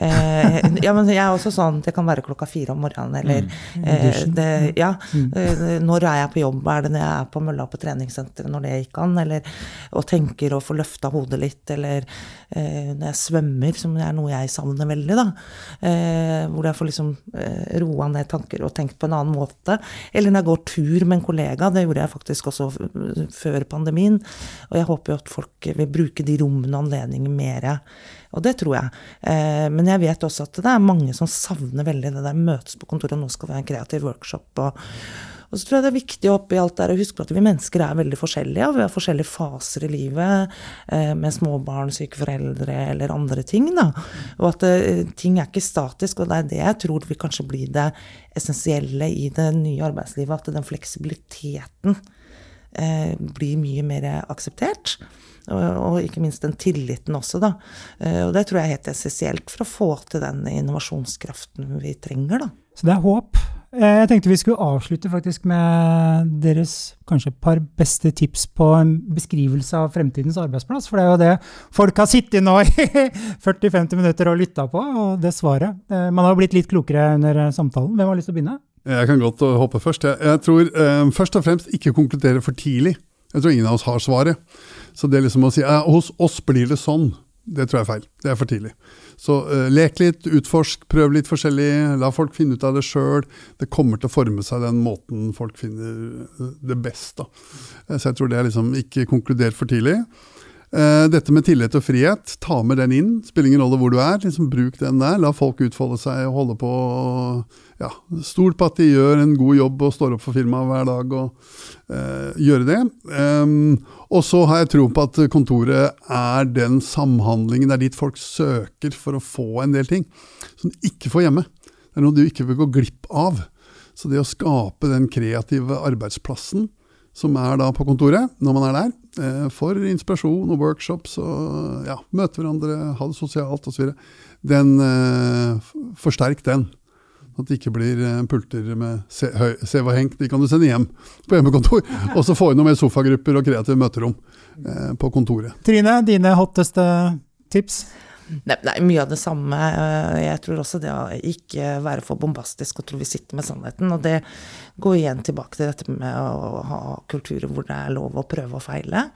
Speaker 4: Eh, ja, men jeg er også sånn Det kan være klokka fire om morgenen, eller mm. eh, det, Ja. Mm. Eh, når er jeg på jobb? Er det når jeg er på mølla på treningssenteret, når det gikk an? Eller og tenker å få løfta hodet litt, eller eh, når jeg svømmer, som er noe jeg savner veldig, da. Eh, hvor jeg får liksom eh, roa ned tanker og tenkt på en annen måte. Eller når jeg går tur med en kollega. Det gjorde jeg faktisk også før pandemien. Og jeg håper jo at folk vil bruke de rommene og anledningene mer og det tror jeg. Eh, men jeg vet også at det er mange som savner veldig det der møtes på kontoret, og nå skal vi ha en kreativ workshop. og og så tror jeg det er viktig oppi alt der å huske på at vi mennesker er veldig forskjellige. Og vi har forskjellige faser i livet, eh, med småbarn, syke foreldre eller andre ting. Da. Og at eh, ting er ikke statisk. Og det er det jeg tror vil kanskje bli det essensielle i det nye arbeidslivet. At den fleksibiliteten eh, blir mye mer akseptert. Og, ikke minst den tilliten også, da. Eh, og det tror jeg er helt essensielt for å få til den innovasjonskraften vi trenger, da.
Speaker 3: Så det er håp. Eh, jeg tenkte vi skulle avslutte faktisk med deres kanskje par beste tips på en beskrivelse av fremtidens arbeidsplass. For det er jo det folk har sittet nå i [laughs] 40-50 minutter og lytta på, og det svaret. Man har blitt litt klokere under samtalen. Hvem har lyst til å begynne?
Speaker 5: Jeg kan godt hoppe først. Jeg, jeg tror eh, først og fremst ikke konkludere for tidlig. Jeg tror ingen av oss har svaret. Så det liksom å si eh, hos oss blir det sånn, det tror jeg er feil. Det er for tidlig. Så eh, lek litt, utforsk, prøv litt forskjellig. La folk finne ut av det sjøl. Det kommer til å forme seg den måten folk finner eh, det best. Da. Så jeg tror det er liksom ikke konkludert for tidlig. Uh, dette med tillit og frihet, ta med den inn. Spiller ingen rolle hvor du er. liksom Bruk den der. La folk utfolde seg og holde på. Ja, Stol på at de gjør en god jobb og står opp for firmaet hver dag. og uh, Gjøre det. Um, og så har jeg tro på at kontoret er den samhandlingen, det er dit folk søker for å få en del ting som de ikke får hjemme. Det er noe du ikke vil gå glipp av. Så det å skape den kreative arbeidsplassen som er da på kontoret, når man er der, eh, for inspirasjon og workshops og ja, møte hverandre, ha det sosialt osv., den eh, Forsterk den. At det ikke blir eh, pulter med se hva hengt. De kan du sende hjem på hjemmekontor. [laughs] Og så få inn noen mer sofagrupper og kreative møterom eh, på kontoret.
Speaker 3: Trine, dine hotteste tips?
Speaker 4: Nei, nei, mye av det samme. Eh, jeg tror også det å ikke være for bombastisk og tro vi sitter med sannheten. Og det går igjen tilbake til dette med å ha kulturer hvor det er lov å prøve og feile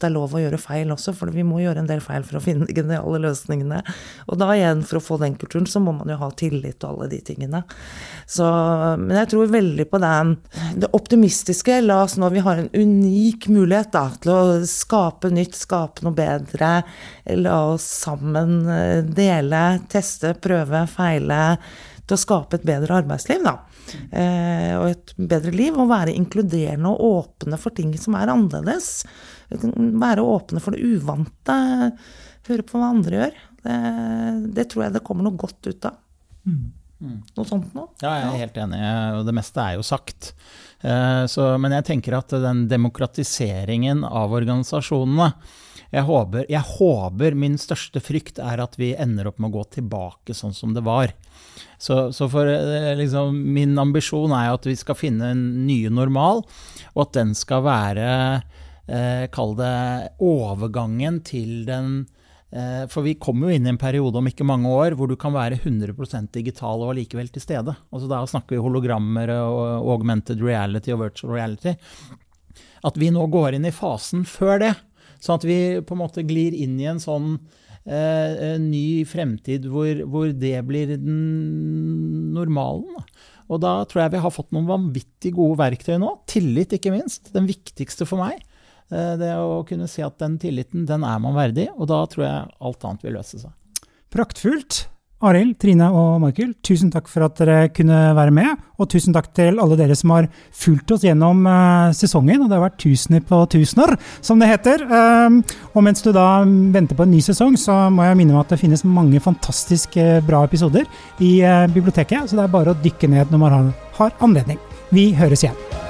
Speaker 4: det er lov å gjøre feil også, for vi må gjøre en del feil for å finne de geniale løsningene. Og da igjen, for å få den kulturen, så må man jo ha tillit og alle de tingene. Så, men jeg tror veldig på den, det optimistiske. La oss nå, vi har en unik mulighet da, til å skape nytt, skape noe bedre. La oss sammen eh, dele, teste, prøve, feile. Til å skape et bedre arbeidsliv, da. Eh, og et bedre liv. Og være inkluderende og åpne for ting som er annerledes. Være åpne for det uvante. Høre på hva andre gjør. Det, det tror jeg det kommer noe godt ut av. Mm. Noe sånt noe.
Speaker 1: Ja, jeg er helt enig. Og det meste er jo sagt. Eh, så, men jeg tenker at den demokratiseringen av organisasjonene jeg håper, jeg håper, min største frykt er at vi ender opp med å gå tilbake sånn som det var. Så, så for eh, liksom, min ambisjon er at vi skal finne en ny normal, og at den skal være eh, Kall det overgangen til den eh, For vi kommer jo inn i en periode om ikke mange år hvor du kan være 100% digital og allikevel til stede. Altså Da snakker vi hologrammer og augmented reality og virtual reality. At vi nå går inn i fasen før det. Sånn at vi på en måte glir inn i en sånn eh, ny fremtid hvor, hvor, det blir den normalen. Og da tror jeg vi har fått noen vanvittig gode verktøy nå. Tillit, ikke minst. Den viktigste for meg. Eh, det å kunne si at den tilliten, den er man verdig, og da tror jeg alt annet vil løse seg.
Speaker 3: Praktfullt. Arild, Trine og Michael, tusen takk for at dere kunne være med. Og tusen takk til alle dere som har fulgt oss gjennom uh, sesongen. Og det har vært tusener på tusener, som det heter. Um, og mens du da venter på en ny sesong, så må jeg minne om at det finnes mange fantastisk uh, bra episoder i biblioteket. Så det er bare å dykke ned når man har anledning. Vi høres igjen.